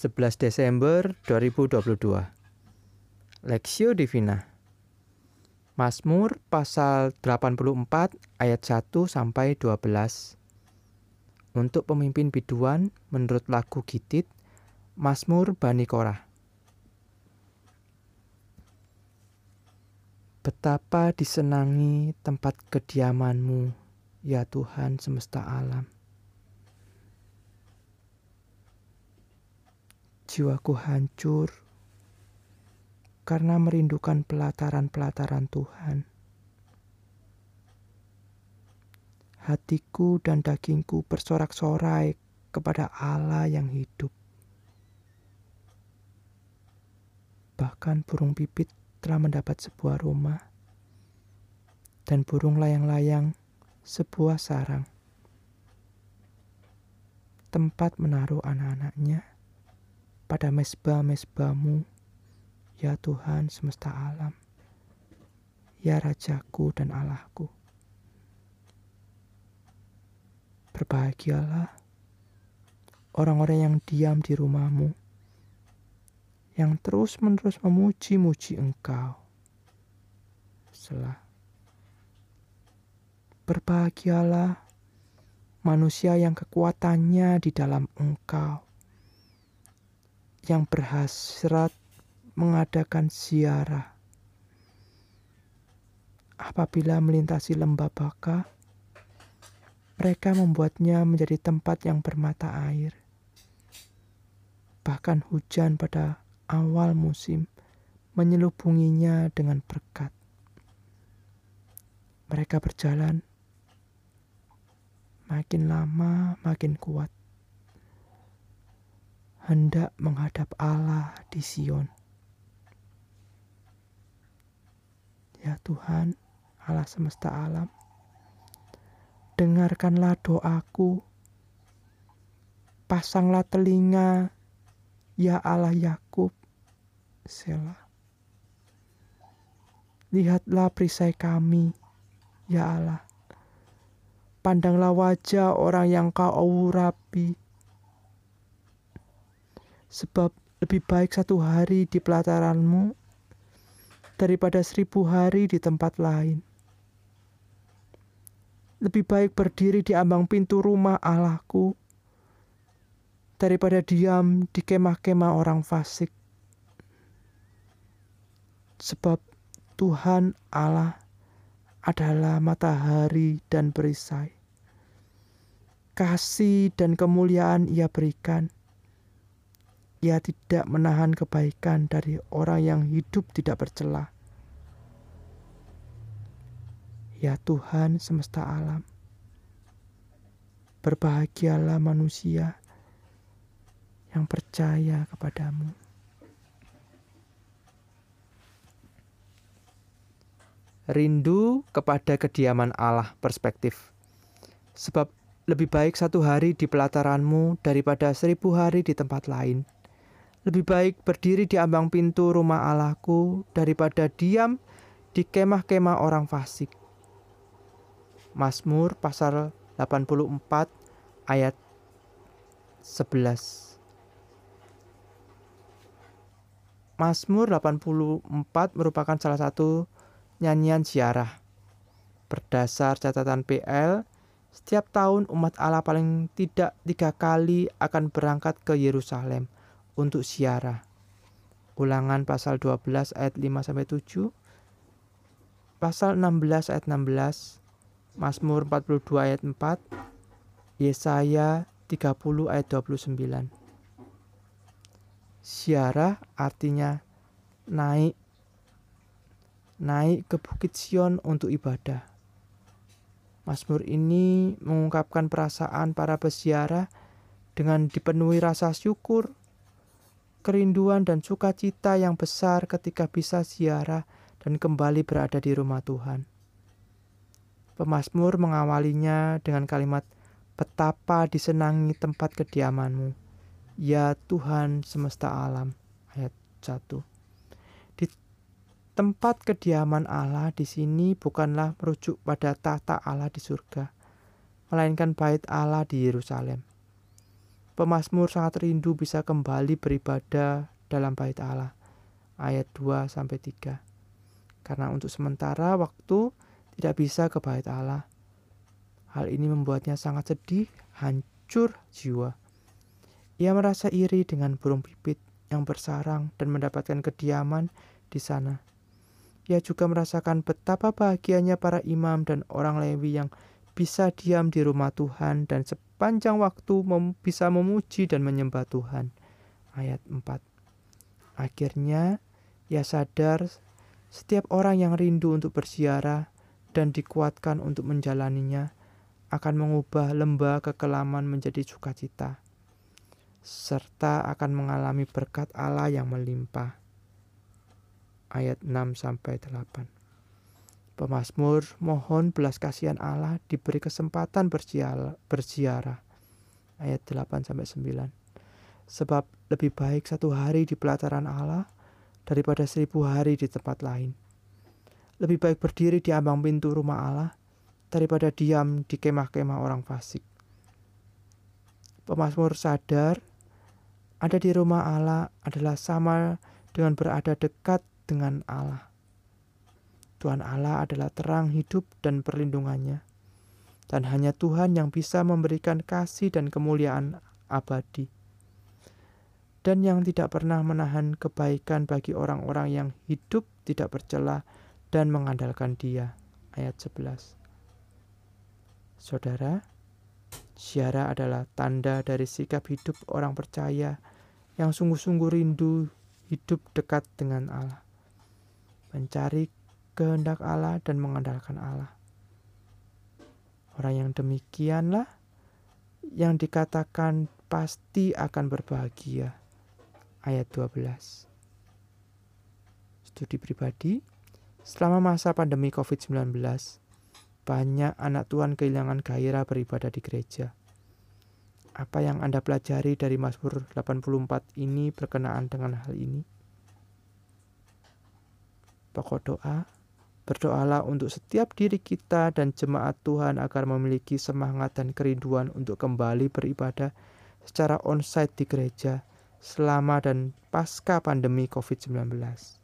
11 Desember 2022 Lexio Divina. Mazmur pasal 84 ayat 1 sampai 12 Untuk pemimpin biduan menurut lagu Gitit Mazmur Bani Korah Betapa disenangi tempat kediamanmu, ya Tuhan semesta alam. Jiwaku hancur karena merindukan pelataran-pelataran Tuhan. Hatiku dan dagingku bersorak-sorai kepada Allah yang hidup. Bahkan burung pipit telah mendapat sebuah rumah, dan burung layang-layang sebuah sarang. Tempat menaruh anak-anaknya pada mesbah-mesbahmu, ya Tuhan semesta alam, ya Rajaku dan Allahku. Berbahagialah orang-orang yang diam di rumahmu, yang terus-menerus memuji-muji Engkau. Selah. Berbahagialah manusia yang kekuatannya di dalam Engkau, yang berhasrat mengadakan ziarah. Apabila melintasi lembah baka, mereka membuatnya menjadi tempat yang bermata air. Bahkan hujan pada awal musim menyelubunginya dengan berkat. Mereka berjalan makin lama makin kuat. Hendak menghadap Allah di Sion. Ya Tuhan, Allah semesta alam, dengarkanlah doaku. Pasanglah telinga, ya Allah Yakub, Selah. Lihatlah perisai kami, ya Allah. Pandanglah wajah orang yang kau urapi. Sebab lebih baik satu hari di pelataranmu daripada seribu hari di tempat lain. Lebih baik berdiri di ambang pintu rumah Allahku daripada diam di kemah-kemah orang fasik sebab Tuhan Allah adalah matahari dan perisai. Kasih dan kemuliaan Ia berikan. Ia tidak menahan kebaikan dari orang yang hidup tidak bercelah. Ya Tuhan semesta alam, berbahagialah manusia yang percaya kepadamu. rindu kepada kediaman Allah perspektif. Sebab lebih baik satu hari di pelataranmu daripada seribu hari di tempat lain. Lebih baik berdiri di ambang pintu rumah Allahku daripada diam di kemah-kemah orang fasik. Mazmur pasal 84 ayat 11. Mazmur 84 merupakan salah satu nyanyian ziarah. Berdasar catatan PL, setiap tahun umat Allah paling tidak tiga kali akan berangkat ke Yerusalem untuk ziarah. Ulangan pasal 12 ayat 5-7, pasal 16 ayat 16, Mazmur 42 ayat 4, Yesaya 30 ayat 29. Ziarah artinya naik naik ke Bukit Sion untuk ibadah. Mazmur ini mengungkapkan perasaan para peziarah dengan dipenuhi rasa syukur, kerinduan dan sukacita yang besar ketika bisa ziarah dan kembali berada di rumah Tuhan. Pemazmur mengawalinya dengan kalimat betapa disenangi tempat kediamanmu, ya Tuhan semesta alam. Ayat 1. Tempat kediaman Allah di sini bukanlah merujuk pada tahta Allah di surga, melainkan bait Allah di Yerusalem. Pemazmur sangat rindu bisa kembali beribadah dalam bait Allah. Ayat 2 sampai 3. Karena untuk sementara waktu tidak bisa ke bait Allah. Hal ini membuatnya sangat sedih, hancur jiwa. Ia merasa iri dengan burung pipit yang bersarang dan mendapatkan kediaman di sana. Ia juga merasakan betapa bahagianya para imam dan orang Lewi yang bisa diam di rumah Tuhan dan sepanjang waktu mem bisa memuji dan menyembah Tuhan. Ayat 4. Akhirnya ia sadar setiap orang yang rindu untuk bersiarah dan dikuatkan untuk menjalaninya akan mengubah lembah kekelaman menjadi sukacita serta akan mengalami berkat Allah yang melimpah. Ayat 6 sampai 8. Pemazmur mohon belas kasihan Allah diberi kesempatan berziarah. Ayat 8 sampai 9. Sebab lebih baik satu hari di pelataran Allah daripada seribu hari di tempat lain. Lebih baik berdiri di ambang pintu rumah Allah daripada diam di kemah-kemah orang fasik. Pemazmur sadar ada di rumah Allah adalah sama dengan berada dekat dengan Allah. Tuhan Allah adalah terang hidup dan perlindungannya. Dan hanya Tuhan yang bisa memberikan kasih dan kemuliaan abadi. Dan yang tidak pernah menahan kebaikan bagi orang-orang yang hidup tidak bercela dan mengandalkan dia. Ayat 11. Saudara, Syara adalah tanda dari sikap hidup orang percaya yang sungguh-sungguh rindu hidup dekat dengan Allah, mencari kehendak Allah dan mengandalkan Allah. Orang yang demikianlah yang dikatakan pasti akan berbahagia. Ayat 12. Studi pribadi, selama masa pandemi COVID-19, banyak anak Tuhan kehilangan gairah beribadah di gereja. Apa yang Anda pelajari dari Mazmur 84 ini berkenaan dengan hal ini? Pokok doa, berdoalah untuk setiap diri kita dan jemaat Tuhan agar memiliki semangat dan kerinduan untuk kembali beribadah secara onsite di gereja selama dan pasca pandemi COVID-19.